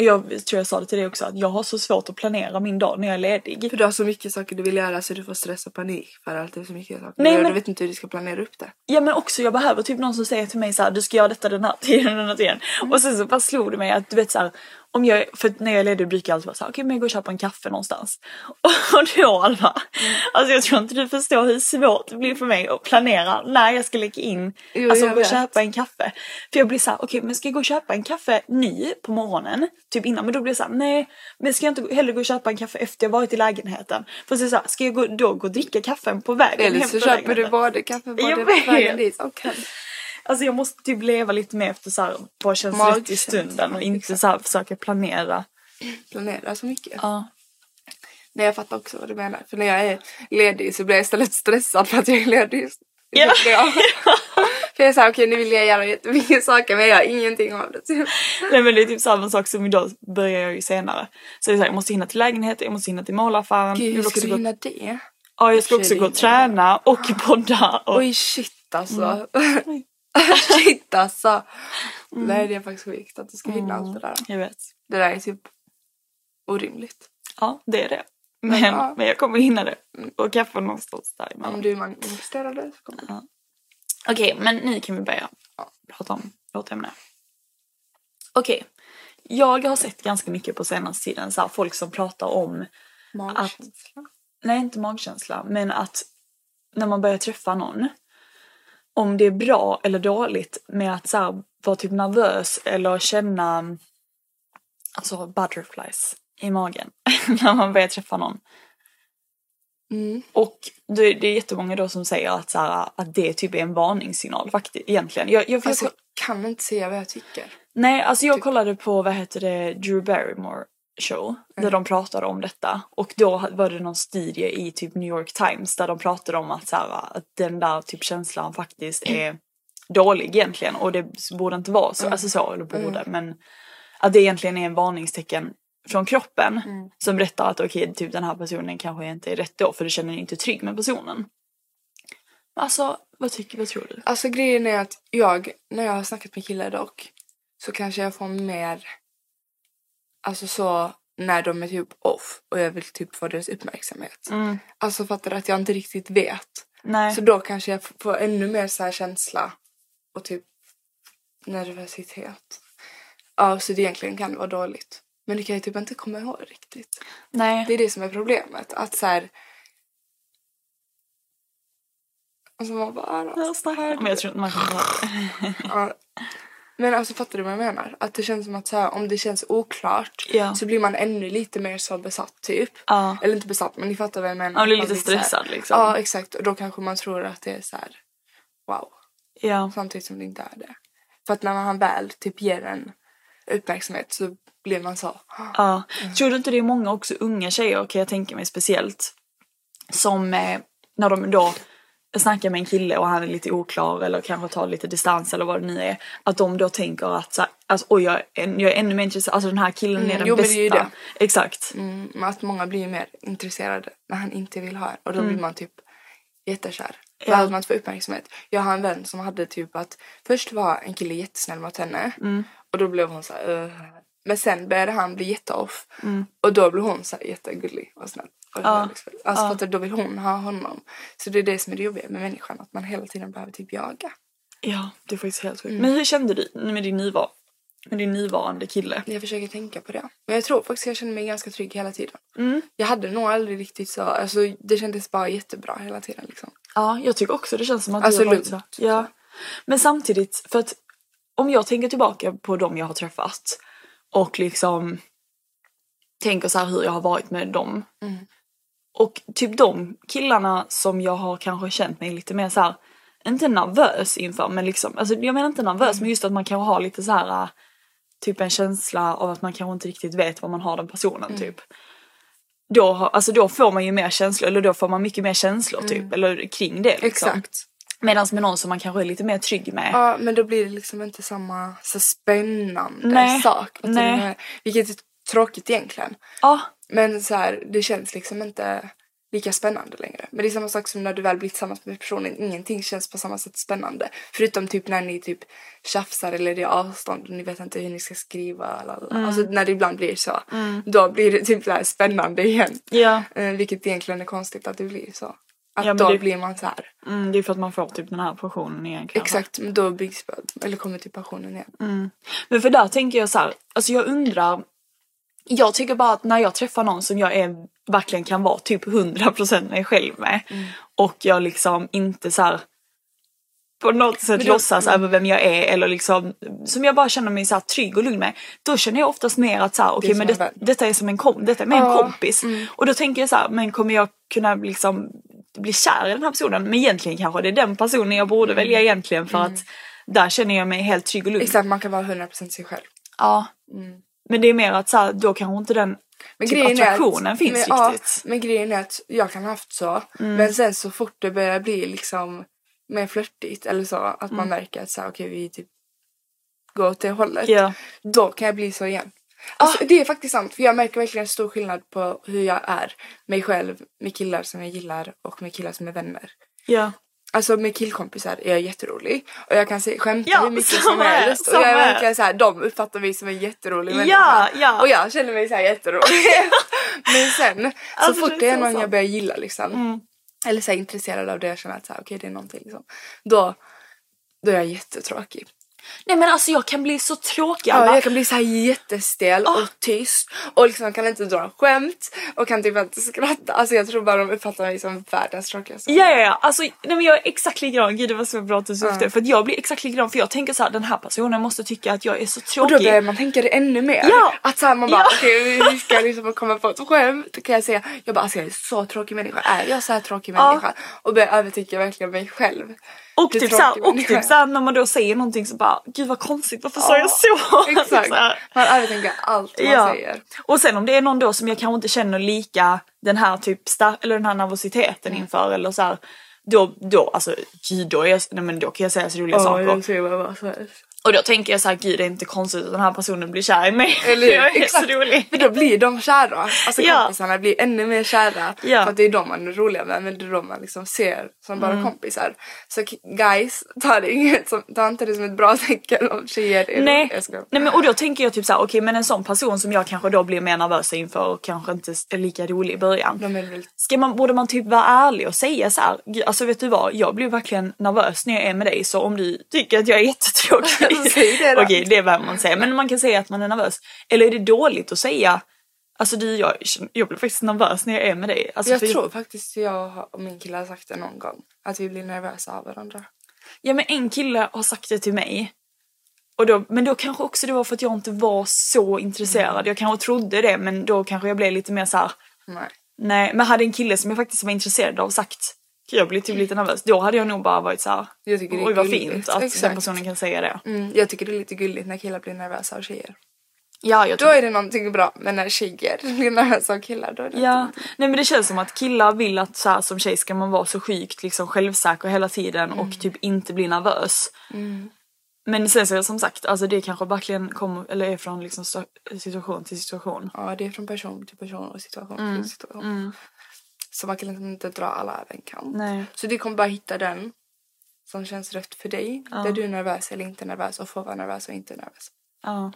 [SPEAKER 4] jag tror jag sa det till dig också att jag har så svårt att planera min dag när jag är ledig.
[SPEAKER 3] För du har så mycket saker du vill göra så du får stress och panik för att det är så mycket saker
[SPEAKER 4] Nej, men-
[SPEAKER 3] Du vet inte hur du ska planera upp det.
[SPEAKER 4] Ja men också jag behöver typ någon som säger till mig så här: du ska göra detta den här tiden den här tiden. Och sen så bara slog det mig att du vet så här, om jag, för när jag är ledig brukar jag alltid vara så här, okej men jag går och köper en kaffe någonstans. Och då Alva, alltså jag tror inte du förstår hur svårt det blir för mig att planera när jag ska lägga in,
[SPEAKER 3] Jo,
[SPEAKER 4] alltså
[SPEAKER 3] jag
[SPEAKER 4] gå och köpa en kaffe. För jag blir så här, okej men ska jag gå och köpa en kaffe nu på morgonen, typ innan, men då blir det så här, nej men ska jag inte hellre gå och köpa en kaffe efter jag varit i lägenheten? För så så här, ska jag gå, då gå och dricka kaffen på vägen
[SPEAKER 3] Eller så köper du både kaffe både
[SPEAKER 4] Jag
[SPEAKER 3] på vägen dit och hem.
[SPEAKER 4] Alltså jag måste typ leva lite mer efter så här, vad känns rätt i stunden och inte
[SPEAKER 3] exakt.
[SPEAKER 4] så här försöka planera.
[SPEAKER 3] Planera så mycket.
[SPEAKER 4] Ja.
[SPEAKER 3] Nej jag fattar också vad du menar. För när jag är ledig så blir jag istället stressad för att jag är ledig.
[SPEAKER 4] Ja.
[SPEAKER 3] Jag, för jag är såhär okej nu vill jag göra jättemycket saker men jag gör ingenting av det. Typ.
[SPEAKER 4] Nej men det är typ samma sak som idag börjar jag ju senare. Så det är så här, jag måste hinna till lägenheten, jag måste hinna till målaffären.
[SPEAKER 3] Gud hur ska du
[SPEAKER 4] gå,
[SPEAKER 3] hinna det?
[SPEAKER 4] ja, jag ska också gå och träna och podda. Och,
[SPEAKER 3] Oj shit alltså.
[SPEAKER 4] Mm.
[SPEAKER 3] shit alltså. Nej det är faktiskt sjukt att du ska hinna allt det där.
[SPEAKER 4] Jag vet.
[SPEAKER 3] Det där är typ orimligt.
[SPEAKER 4] Ja det är det. Men,
[SPEAKER 3] Ja.
[SPEAKER 4] men jag kommer hinna det. Och kaffe någonstans däremellan.
[SPEAKER 3] Om du manifesterar det så kommer det.
[SPEAKER 4] Okej, men nu kan vi börja prata om vårt ämne. Okej, jag har sett ganska mycket på senaste tiden så här, folk som pratar om,
[SPEAKER 3] Magkänsla.
[SPEAKER 4] nej inte magkänsla, men att när man börjar träffa någon, om det är bra eller dåligt med att så här, vara typ nervös eller känna alltså butterflies i magen när man börjar träffa någon.
[SPEAKER 3] Mm.
[SPEAKER 4] Och det, är jättemånga då som säger att, så här, att det typ är en varningssignal faktiskt egentligen. Jag, jag,
[SPEAKER 3] Alltså
[SPEAKER 4] jag
[SPEAKER 3] kan inte säga vad jag tycker.
[SPEAKER 4] nej, alltså jag
[SPEAKER 3] typ-
[SPEAKER 4] kollade på vad heter det, Drew Barrymore show där
[SPEAKER 3] Mm.
[SPEAKER 4] de pratade om detta och då var det någon studie i typ New York Times där de pratade om att, så här, att den där typ känslan faktiskt är dålig egentligen och det borde inte vara så,
[SPEAKER 3] Mm.
[SPEAKER 4] alltså så, eller borde men att det egentligen är en varningstecken från kroppen
[SPEAKER 3] Mm.
[SPEAKER 4] som berättar att okej, typ den här personen kanske inte är rätt då för du känner dig inte trygg med personen. Alltså, vad tycker, vad tror du?
[SPEAKER 3] Alltså grejen är att jag, när jag har snackat med killar dock, så kanske jag får mer, alltså så när de är typ off och jag vill typ få deras uppmärksamhet.
[SPEAKER 4] Mm.
[SPEAKER 3] Alltså fattar du att jag inte riktigt vet.
[SPEAKER 4] Nej.
[SPEAKER 3] Så då kanske jag får ännu mer så här känsla och typ nervositet. Ja, så det egentligen kan vara dåligt. Men det kan jag typ inte komma ihåg riktigt.
[SPEAKER 4] Nej.
[SPEAKER 3] Det är det som är problemet. Att så här... Alltså man bara...
[SPEAKER 4] Snackar. Men jag tror inte man kommer ihåg.
[SPEAKER 3] Ja. Men alltså fattar du vad jag menar? Att det känns som att så här, om det känns oklart
[SPEAKER 4] Ja.
[SPEAKER 3] så blir man ännu lite mer så besatt typ.
[SPEAKER 4] Ja.
[SPEAKER 3] Eller inte besatt men ni fattar vad jag menar.
[SPEAKER 4] Man blir lite
[SPEAKER 3] så här-
[SPEAKER 4] stressad liksom.
[SPEAKER 3] Ja exakt och då kanske man tror att det är så här wow.
[SPEAKER 4] Ja.
[SPEAKER 3] Samtidigt som det inte är det. För att när man väl typ ger en uppmärksamhet så blir man så.
[SPEAKER 4] Ja. Tror du inte det är många också unga tjejer kan jag tänka mig speciellt. Som eh, när de då snackar med en kille och han är lite oklar eller kanske tar lite distans eller vad det nu är. Att de då tänker att så alltså, oj jag är, jag är ännu mer intresserad, alltså den här killen
[SPEAKER 3] Mm,
[SPEAKER 4] är den
[SPEAKER 3] jo, men
[SPEAKER 4] bästa.
[SPEAKER 3] det är ju det.
[SPEAKER 4] Exakt.
[SPEAKER 3] Mm, men att många blir mer intresserade när han inte vill ha. Och då blir man typ jättekär. För
[SPEAKER 4] Ja.
[SPEAKER 3] att man får uppmärksamhet. Jag har en vän som hade typ att först var en kille jättesnäll mot henne. Och då blev hon så här, "Ugh." Men sen började han bli jätteoff. Och då blev hon så här jättegullig och snäll.
[SPEAKER 4] Ja.
[SPEAKER 3] kärleksfull. Alltså för att då vill hon ha honom. Så det är det som är det jobbiga med människan. Att man hela tiden behöver typ jaga.
[SPEAKER 4] Ja, det är faktiskt helt
[SPEAKER 3] Mm.
[SPEAKER 4] sjukt. Men hur kände du med din, nuvar med din nuvarande kille?
[SPEAKER 3] Jag försöker tänka på det. Men jag tror faktiskt jag känner mig ganska trygg hela tiden.
[SPEAKER 4] Mm.
[SPEAKER 3] Jag hade nog aldrig riktigt så, alltså det kändes bara jättebra hela tiden liksom.
[SPEAKER 4] Ja, jag tycker också det känns som att
[SPEAKER 3] Alltså,
[SPEAKER 4] du har varit så.
[SPEAKER 3] lugnt.
[SPEAKER 4] Ja. Men samtidigt, för att om jag tänker tillbaka på de jag har träffat och liksom tänker så här hur jag har varit med dem.
[SPEAKER 3] Mm.
[SPEAKER 4] Och typ de killarna som jag har kanske känt mig lite mer så här, inte nervös inför men liksom, alltså jag menar inte nervös
[SPEAKER 3] Mm.
[SPEAKER 4] men just att man kanske har lite så här äh, typ en känsla av att man kanske inte riktigt vet vad man har den personen
[SPEAKER 3] Mm.
[SPEAKER 4] typ. Då, alltså då får man ju mer känslor, eller då får man mycket mer känslor
[SPEAKER 3] Mm.
[SPEAKER 4] typ, eller kring det liksom.
[SPEAKER 3] Exakt.
[SPEAKER 4] Medan med någon som man kanske är lite mer trygg med.
[SPEAKER 3] Ja men då blir det liksom inte samma så spännande
[SPEAKER 4] Nej.
[SPEAKER 3] sak.
[SPEAKER 4] Nej.
[SPEAKER 3] Vilket är tråkigt egentligen.
[SPEAKER 4] Ja,
[SPEAKER 3] Men så här, det känns liksom inte lika spännande längre. Men det är samma sak som när du väl blir tillsammans med personen. Ingenting känns på samma sätt spännande. Förutom typ när ni typ tjafsar eller det är avstånd och ni vet inte hur ni ska skriva. Lalala.
[SPEAKER 4] Mm.
[SPEAKER 3] Alltså när det ibland blir så. Då blir det typ så spännande igen.
[SPEAKER 4] ja.
[SPEAKER 3] Eh, vilket egentligen är konstigt att det blir så. Att
[SPEAKER 4] Ja,
[SPEAKER 3] då
[SPEAKER 4] det-
[SPEAKER 3] blir man så här.
[SPEAKER 4] Mm, det är för att man får typ den här passionen igen kanske.
[SPEAKER 3] Exakt, men då byggs eller kommer till passionen igen.
[SPEAKER 4] Men för där tänker jag så här, alltså jag undrar. Jag tycker bara att när jag träffar någon som jag är, verkligen kan vara typ 100% mig själv med. Och jag liksom inte så här på något sätt
[SPEAKER 3] då-
[SPEAKER 4] låtsas över vem jag är eller liksom som jag bara känner mig så här trygg och lugn med. Då känner jag oftast mer att så här, okej
[SPEAKER 3] som
[SPEAKER 4] men
[SPEAKER 3] en
[SPEAKER 4] det, detta är som en, kom, detta är med en
[SPEAKER 3] Ja,
[SPEAKER 4] kompis. Och då tänker jag så här, men kommer jag kunna liksom bli kär i den här personen? Men egentligen kanske det är den personen jag borde välja egentligen för att där känner jag mig helt trygg och lugn.
[SPEAKER 3] Exakt, man kan vara 100% sig själv.
[SPEAKER 4] Ja. Men det är mer att så här, då kanske inte den
[SPEAKER 3] Men
[SPEAKER 4] typ attraktionen
[SPEAKER 3] att,
[SPEAKER 4] finns
[SPEAKER 3] men, ja,
[SPEAKER 4] riktigt.
[SPEAKER 3] men grejen är att jag kan ha haft så.
[SPEAKER 4] Mm.
[SPEAKER 3] Men sen så fort det börjar bli liksom mer flörtigt eller så. Att
[SPEAKER 4] Mm.
[SPEAKER 3] man märker att så här, okej vi typ går åt det hållet.
[SPEAKER 4] Ja.
[SPEAKER 3] Då kan jag bli så igen. Alltså, Det är faktiskt sant. För jag märker verkligen en stor skillnad på hur jag är. Mig själv, med killar som jag gillar och med killar som är vänner.
[SPEAKER 4] Ja.
[SPEAKER 3] Alltså med killkompisar är jag jätterolig. Och jag kan se, skämta
[SPEAKER 4] Ja,
[SPEAKER 3] hur mycket som helst. Och jag är verkligen så här, de uppfattar mig som en jätterolig
[SPEAKER 4] Ja,
[SPEAKER 3] människa.
[SPEAKER 4] ja.
[SPEAKER 3] Och jag känner mig så här jätterolig. Men sen, så
[SPEAKER 4] Alltså,
[SPEAKER 3] fort
[SPEAKER 4] det är så
[SPEAKER 3] någon
[SPEAKER 4] sant.
[SPEAKER 3] jag börjar gilla liksom.
[SPEAKER 4] Mm.
[SPEAKER 3] Eller så här, intresserad av det, jag känner att så här, okej det är någonting liksom. Då, då är jag jättetråkig.
[SPEAKER 4] Nej men alltså jag kan bli så tråkig
[SPEAKER 3] Ja, jag kan bli så här jättestel
[SPEAKER 4] Ah.
[SPEAKER 3] och tyst och liksom kan inte dra skämt och kan typ inte skratta. Alltså jag tror bara de uppfattar mig som världens tråkigaste.
[SPEAKER 4] Ja, ja, ja. Alltså, nej, men jag är exakt likadan. Gud det var så bra att du sa det. För att jag blir exakt likadan. För jag tänker så här, den här personen måste tycka att jag är så
[SPEAKER 3] Och
[SPEAKER 4] tråkig.
[SPEAKER 3] då börjar man tänka det ännu mer.
[SPEAKER 4] Ja.
[SPEAKER 3] Att såhär man bara
[SPEAKER 4] Ja.
[SPEAKER 3] okej vi ska liksom komma på ett skämt. Då kan jag säga jag bara alltså jag är så tråkig människa. Är jag så här tråkig
[SPEAKER 4] Ja.
[SPEAKER 3] människa? Och börjar övertyga verkligen mig själv.
[SPEAKER 4] Och typ, så här,
[SPEAKER 3] tråkig
[SPEAKER 4] och typ så här, när man då säger någonting så bara, gud vad konstigt, varför sa
[SPEAKER 3] Ja,
[SPEAKER 4] jag så?
[SPEAKER 3] Exakt.
[SPEAKER 4] så här.
[SPEAKER 3] Man övertänker allt man
[SPEAKER 4] Ja.
[SPEAKER 3] säger.
[SPEAKER 4] Och sen om det är någon då som jag kanske inte känner lika den här typ eller den här nervositeten
[SPEAKER 3] Mm.
[SPEAKER 4] inför eller så här. Då, då, alltså gud, då, är jag, nej, men då kan jag säga så roliga saker.
[SPEAKER 3] säger bara som helst.
[SPEAKER 4] Och då tänker jag så här, gud det är inte konstigt att den här personen blir kär i mig.
[SPEAKER 3] Eller hur?
[SPEAKER 4] jag är så rolig.
[SPEAKER 3] För då blir de kära. Alltså
[SPEAKER 4] Ja.
[SPEAKER 3] kompisarna blir ännu mer kära.
[SPEAKER 4] Ja.
[SPEAKER 3] För att det är de man är roliga med. Men det är de man liksom ser som bara kompisar. Så guys, ta, det inget som, ta inte det som ett bra tecken om tjejer är
[SPEAKER 4] Nej,
[SPEAKER 3] roliga.
[SPEAKER 4] Nej men och då tänker jag typ så här, okej men en sån person som jag kanske då blir mer nervös inför och kanske inte är lika rolig i början.
[SPEAKER 3] De är väl
[SPEAKER 4] Ska man, borde man typ vara ärlig och säga så här, "Gud, alltså vet du vad, jag blir verkligen nervös när jag är med dig så om du tycker att jag är jättetråkig.
[SPEAKER 3] Säg det då.
[SPEAKER 4] Okej, det behöver man säga. Men man kan säga att man är nervös. Eller är det dåligt att säga, alltså du, jag, jag blir faktiskt nervös när jag är med dig. Alltså,
[SPEAKER 3] Jag
[SPEAKER 4] för-
[SPEAKER 3] tror faktiskt jag och min kille har sagt det någon gång. Att vi blir nervösa av varandra.
[SPEAKER 4] Ja men en kille har sagt det till mig. Och då, men då kanske också det var för att jag inte var så intresserad. Jag kanske trodde det men då kanske jag blev lite mer så här.
[SPEAKER 3] Nej.
[SPEAKER 4] nej. Men hade en kille som jag faktiskt var intresserad av sagt "Gud, jag blir typ lite nervös. Då hade jag nog bara varit så här.
[SPEAKER 3] Jag tycker det är
[SPEAKER 4] Oj vad
[SPEAKER 3] gulligt."
[SPEAKER 4] fint att den
[SPEAKER 3] Exakt.
[SPEAKER 4] personen kan säga det.
[SPEAKER 3] Mm, jag tycker det är lite gulligt när killar blir nervösa av tjejer.
[SPEAKER 4] Ja, jag
[SPEAKER 3] Då är det någonting bra. Men när tjejer blir nervösa av killar då är det
[SPEAKER 4] ja.
[SPEAKER 3] inte
[SPEAKER 4] Nej men det känns som att killar vill att så här, som tjej ska man vara så sjukt liksom självsäker hela tiden
[SPEAKER 3] Mm.
[SPEAKER 4] och typ inte bli nervös. Men sen så som sagt, alltså det kanske verkligen kommer, eller är från liksom situation till situation.
[SPEAKER 3] Ja, det är från person till person och situation
[SPEAKER 4] Mm.
[SPEAKER 3] till situation. Så man kan liksom inte dra alla över en kant.
[SPEAKER 4] Nej.
[SPEAKER 3] Så du kommer bara hitta den som känns rätt för dig. Där du är nervös eller inte nervös och får vara nervös och inte nervös.
[SPEAKER 4] Ja,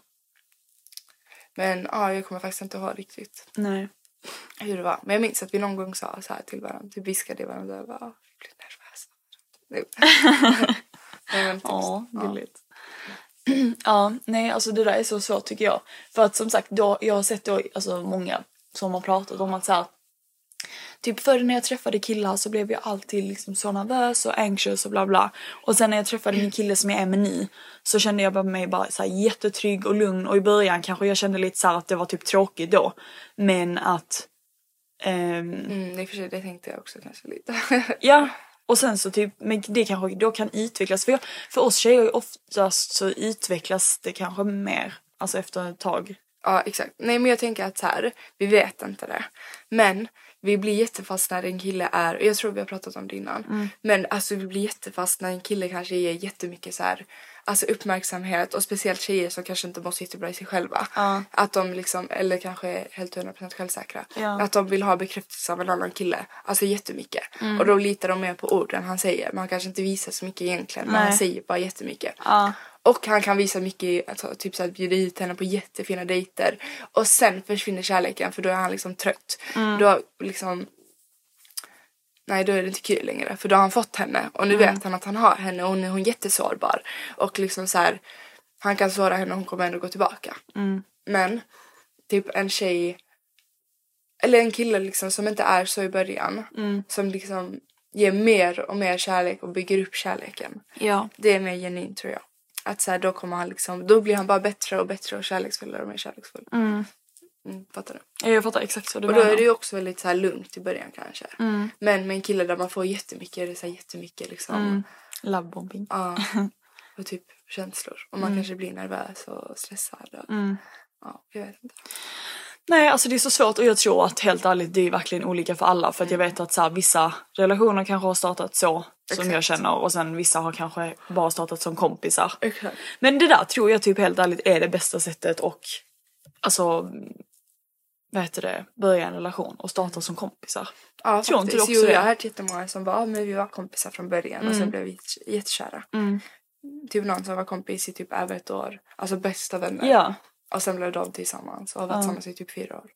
[SPEAKER 3] Men ja, jag kommer faktiskt inte ihåg riktigt
[SPEAKER 4] nej.
[SPEAKER 3] hur det var. Men jag minns att vi någon gång sa så här till varandra. Typ viskade varandra. Jag bara, "Ah, jag blir nervös. Nej.
[SPEAKER 4] Ja,
[SPEAKER 3] ja.
[SPEAKER 4] gulligt. Ja, nej alltså det där är så svårt tycker jag. För att som sagt, då, jag har sett då, alltså många som har pratat om att så här, Typ förr när jag träffade killar så blev jag alltid liksom så nervös och anxious och bla bla. Och sen när jag träffade min kille som jag är med nu så kände jag bara mig bara så här jättetrygg och lugn och i början kanske jag kände lite så här att det var typ tråkigt då. Men att ehm,
[SPEAKER 3] Mm, i och för sig, det tänkte jag också kanske lite.
[SPEAKER 4] Ja, och sen så typ, men det kanske då kan utvecklas. För, jag, för oss tjejer oftast så utvecklas det kanske mer, alltså efter ett tag.
[SPEAKER 3] Ja exakt. Nej men jag tänker att så här, vi vet inte det. Men vi blir jättefast när en kille är, jag tror vi har pratat om det innan.
[SPEAKER 4] Mm.
[SPEAKER 3] Men alltså vi blir jättefast när en kille kanske ger jättemycket så här, alltså uppmärksamhet och speciellt tjejer som kanske inte mår så jättebra i sig själva.
[SPEAKER 4] Ja.
[SPEAKER 3] Att de liksom, eller kanske är helt 100% självsäkra.
[SPEAKER 4] Ja.
[SPEAKER 3] Att de vill ha bekräftelse av en annan kille. Alltså jättemycket.
[SPEAKER 4] Mm.
[SPEAKER 3] Och då litar de mer på orden han säger. Men han kanske inte visar så mycket egentligen. Men
[SPEAKER 4] Nej.
[SPEAKER 3] han säger bara jättemycket.
[SPEAKER 4] Ja.
[SPEAKER 3] Och han kan visa mycket, alltså, typ så att bjuda hit henne på jättefina dejter. Och sen försvinner kärleken för då är han liksom trött. Då liksom... Nej då är det inte kul längre för då har han fått henne och nu vet han att han har henne och nu är hon jättesårbar. Och liksom så här, han kan såra henne och hon kommer ändå gå tillbaka. Men typ en tjej eller en kille liksom som inte är så i början. Som liksom ger mer och mer kärlek och bygger upp kärleken.
[SPEAKER 4] Ja.
[SPEAKER 3] Det är mer genuint tror jag. Att så här, då kommer han liksom, då blir han bara bättre och bättre och kärleksfullare och mer kärleksfull. Mm, fattar du?
[SPEAKER 4] Jag fattar exakt vad du
[SPEAKER 3] Och då
[SPEAKER 4] menar.
[SPEAKER 3] är det ju också väldigt så här lugnt i början kanske. Men med en kille där man får jättemycket, det är så här jättemycket liksom.
[SPEAKER 4] Lovebombing.
[SPEAKER 3] Ja. Och typ känslor. Och man kanske blir nervös och stressad. Och, Ja, jag vet inte.
[SPEAKER 4] Nej alltså det är så svårt och jag tror att helt ärligt det är verkligen olika för alla för att jag vet att så här, vissa relationer kanske har startat så som
[SPEAKER 3] Exakt.
[SPEAKER 4] jag känner och sen vissa har kanske bara startat som kompisar.
[SPEAKER 3] Exakt.
[SPEAKER 4] Men det där tror jag typ helt ärligt är det bästa sättet och alltså vad heter det, börja en relation och starta som kompisar.
[SPEAKER 3] Ja,
[SPEAKER 4] Tror inte
[SPEAKER 3] faktiskt.
[SPEAKER 4] också
[SPEAKER 3] jo, jag har hört jättemånga som bara, "Ah, men vi var kompisar från början och sen blev vi jättekära. Typ någon som var kompis i typ över ett år. Alltså bästa vänner.
[SPEAKER 4] Ja.
[SPEAKER 3] Och sen blev de tillsammans och har varit tillsammans i typ fyra år.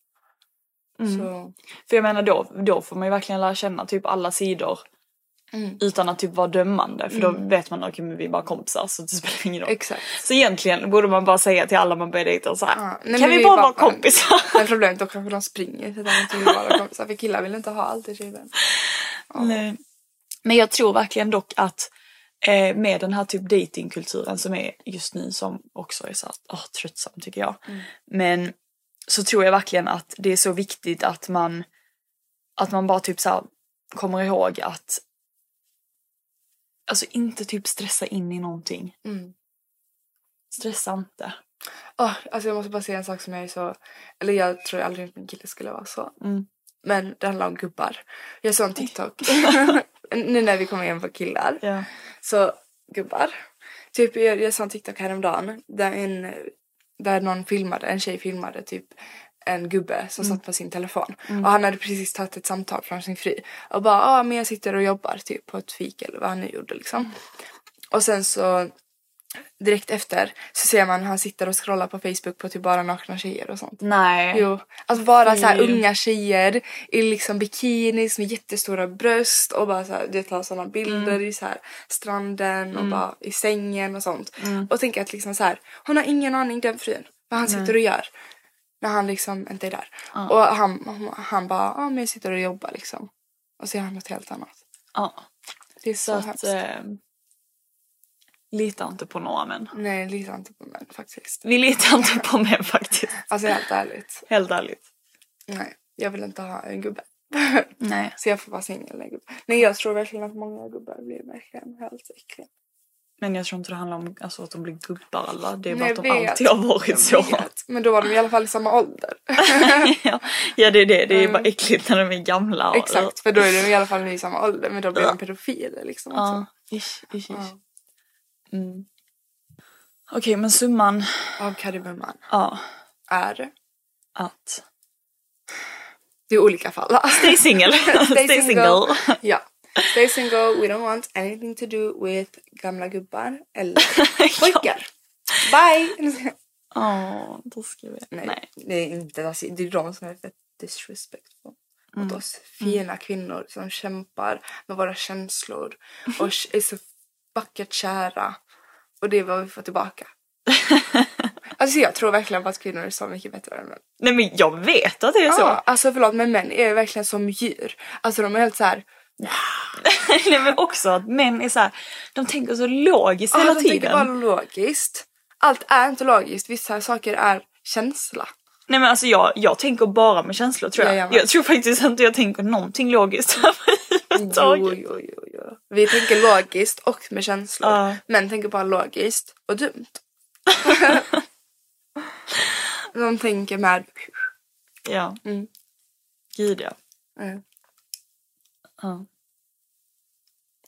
[SPEAKER 3] Så
[SPEAKER 4] För jag menar då, då får man ju verkligen lära känna typ alla sidor.
[SPEAKER 3] Mm.
[SPEAKER 4] Utan att typ vara dömande för då vet man att vi är bara kompisar så det spelar ingen roll.
[SPEAKER 3] exakt.
[SPEAKER 4] Så egentligen borde man bara säga till alla man börjar dejta så här.
[SPEAKER 3] Ja, nej,
[SPEAKER 4] kan vi,
[SPEAKER 3] vi
[SPEAKER 4] bara
[SPEAKER 3] är
[SPEAKER 4] vara
[SPEAKER 3] bara-
[SPEAKER 4] kompisar?
[SPEAKER 3] Men problemet är kanske de springer för att de inte vill vara kompisar. För killar vill inte ha alltid tjejvän.
[SPEAKER 4] Nej. Men jag tror verkligen dock att eh, med den här typ datingkulturen som är just nu som också är så här, åh, tröttsam tycker jag. Men så tror jag verkligen att det är så viktigt att man att man bara typ så här kommer ihåg att alltså inte typ stressa in i någonting.
[SPEAKER 3] Mm.
[SPEAKER 4] Stressa inte.
[SPEAKER 3] Åh, alltså jag måste bara säga en sak som jag är så... Eller jag tror aldrig att min kille skulle vara så.
[SPEAKER 4] Mm.
[SPEAKER 3] Men det handlar om gubbar. Jag såg en TikTok. nu när vi kommer in på killar.
[SPEAKER 4] Ja.
[SPEAKER 3] Så gubbar. Typ jag, jag såg en TikTok häromdagen där, en, där någon filmade, en tjej filmade typ en gubbe som satt på sin telefon. Och han hade precis tagit ett samtal från sin fru. Och bara, ja ah, men jag sitter och jobbar typ på ett fik eller vad han nu gjorde liksom. Och sen så direkt efter så ser man han sitter och scrollar på Facebook på typ bara nakna tjejer och sånt.
[SPEAKER 4] Nej.
[SPEAKER 3] Jo, alltså bara så unga tjejer i liksom bikinis med jättestora bröst och bara så här, det tar sådana bilder i så här stranden och bara i sängen och sånt. Och tänker att liksom så här, hon har ingen aning den frun vad han sitter och gör när han liksom inte är där. Och han, han bara, ja men jag sitter och jobbar liksom. Och så är han något helt annat.
[SPEAKER 4] Ja.
[SPEAKER 3] Det är så,
[SPEAKER 4] Så att
[SPEAKER 3] hemskt.
[SPEAKER 4] eh, lita inte på några män.
[SPEAKER 3] Nej, litar inte på män faktiskt.
[SPEAKER 4] Vi litar inte på män faktiskt.
[SPEAKER 3] Alltså helt ärligt.
[SPEAKER 4] Helt ärligt.
[SPEAKER 3] Nej, jag vill inte ha en gubbe.
[SPEAKER 4] Nej.
[SPEAKER 3] Så jag får vara singel en gubbe. Nej jag tror verkligen att många gubbar blir verkligen helt äckliga.
[SPEAKER 4] Men jag tror inte det handlar om alltså, att de blir gubbar alla. Det är bara att de alltid har varit så.
[SPEAKER 3] Men då var de i alla fall i samma ålder.
[SPEAKER 4] ja. ja det är det. Det är bara äckligt när de är gamla.
[SPEAKER 3] Exakt, för då är de i alla fall i samma ålder. Men då blir de pedofiler liksom.
[SPEAKER 4] Ja. Ish, ish, ish.
[SPEAKER 3] Ja.
[SPEAKER 4] Mm. Okej men summan.
[SPEAKER 3] Av kardemumman
[SPEAKER 4] Ja.
[SPEAKER 3] är...
[SPEAKER 4] Att.
[SPEAKER 3] Det är olika fall.
[SPEAKER 4] Stay single. Stay, single.
[SPEAKER 3] ja. Stay single, we don't want anything to do with gamla gubbar eller pojkar. Bye!
[SPEAKER 4] Åh, då ska vi.
[SPEAKER 3] Nej,
[SPEAKER 4] Nej.
[SPEAKER 3] det är inte det är de som är fett disrespectful mot oss fina kvinnor som kämpar med våra känslor och är så vackert kära. Och det är vad vi får tillbaka. alltså jag tror verkligen på att kvinnor är så mycket bättre än män.
[SPEAKER 4] Nej men jag vet att det är så.
[SPEAKER 3] Ja, alltså förlåt men män är verkligen som djur. Alltså de är helt så här.
[SPEAKER 4] Nej men också att män är så här, de tänker så logiskt
[SPEAKER 3] Ja,
[SPEAKER 4] hela
[SPEAKER 3] de tänker
[SPEAKER 4] tiden.
[SPEAKER 3] bara logiskt. Allt är inte logiskt, vissa saker är känsla.
[SPEAKER 4] Nej men alltså jag, jag tänker bara med känslor tror jag.
[SPEAKER 3] Ja, jag
[SPEAKER 4] jag, tror faktiskt inte jag tänker någonting logiskt.
[SPEAKER 3] Jo, jo, jo, jo. Vi tänker logiskt och med känslor.
[SPEAKER 4] Ja.
[SPEAKER 3] Män tänker bara logiskt och dumt. De tänker med...
[SPEAKER 4] Ja.
[SPEAKER 3] Mm.
[SPEAKER 4] Gud ja.
[SPEAKER 3] Mm.
[SPEAKER 4] ja.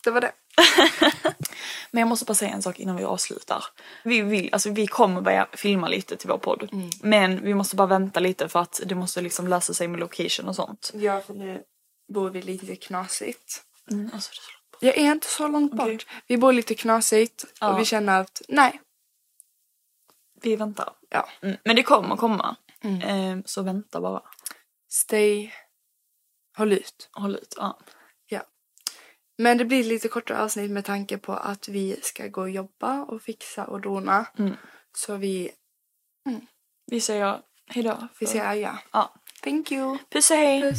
[SPEAKER 3] Det var det.
[SPEAKER 4] Men jag måste bara säga en sak innan vi avslutar. Vi, vill, alltså, vi kommer börja filma lite till vår podd.
[SPEAKER 3] Mm.
[SPEAKER 4] Men vi måste bara vänta lite för att det måste liksom lösa sig med location och sånt.
[SPEAKER 3] Ja, för nu bor vi lite knasigt.
[SPEAKER 4] Mm, alltså.
[SPEAKER 3] Jag är inte så långt
[SPEAKER 4] Okej.
[SPEAKER 3] bort. Vi bor lite knasigt
[SPEAKER 4] Ja.
[SPEAKER 3] och vi känner att nej.
[SPEAKER 4] vi väntar.
[SPEAKER 3] Ja.
[SPEAKER 4] Mm, men det kommer komma.
[SPEAKER 3] Mm.
[SPEAKER 4] Eh, så vänta bara.
[SPEAKER 3] Stay. Håll ut.
[SPEAKER 4] Håll ut. Ja.
[SPEAKER 3] Ja. Men det blir lite kortare avsnitt med tanke på att vi ska gå och jobba och fixa och dona.
[SPEAKER 4] Mm.
[SPEAKER 3] Så vi,
[SPEAKER 4] Vi säger hejdå.
[SPEAKER 3] vi säger ja.
[SPEAKER 4] Ja.
[SPEAKER 3] Thank you.
[SPEAKER 4] Puss och hej.
[SPEAKER 3] Puss.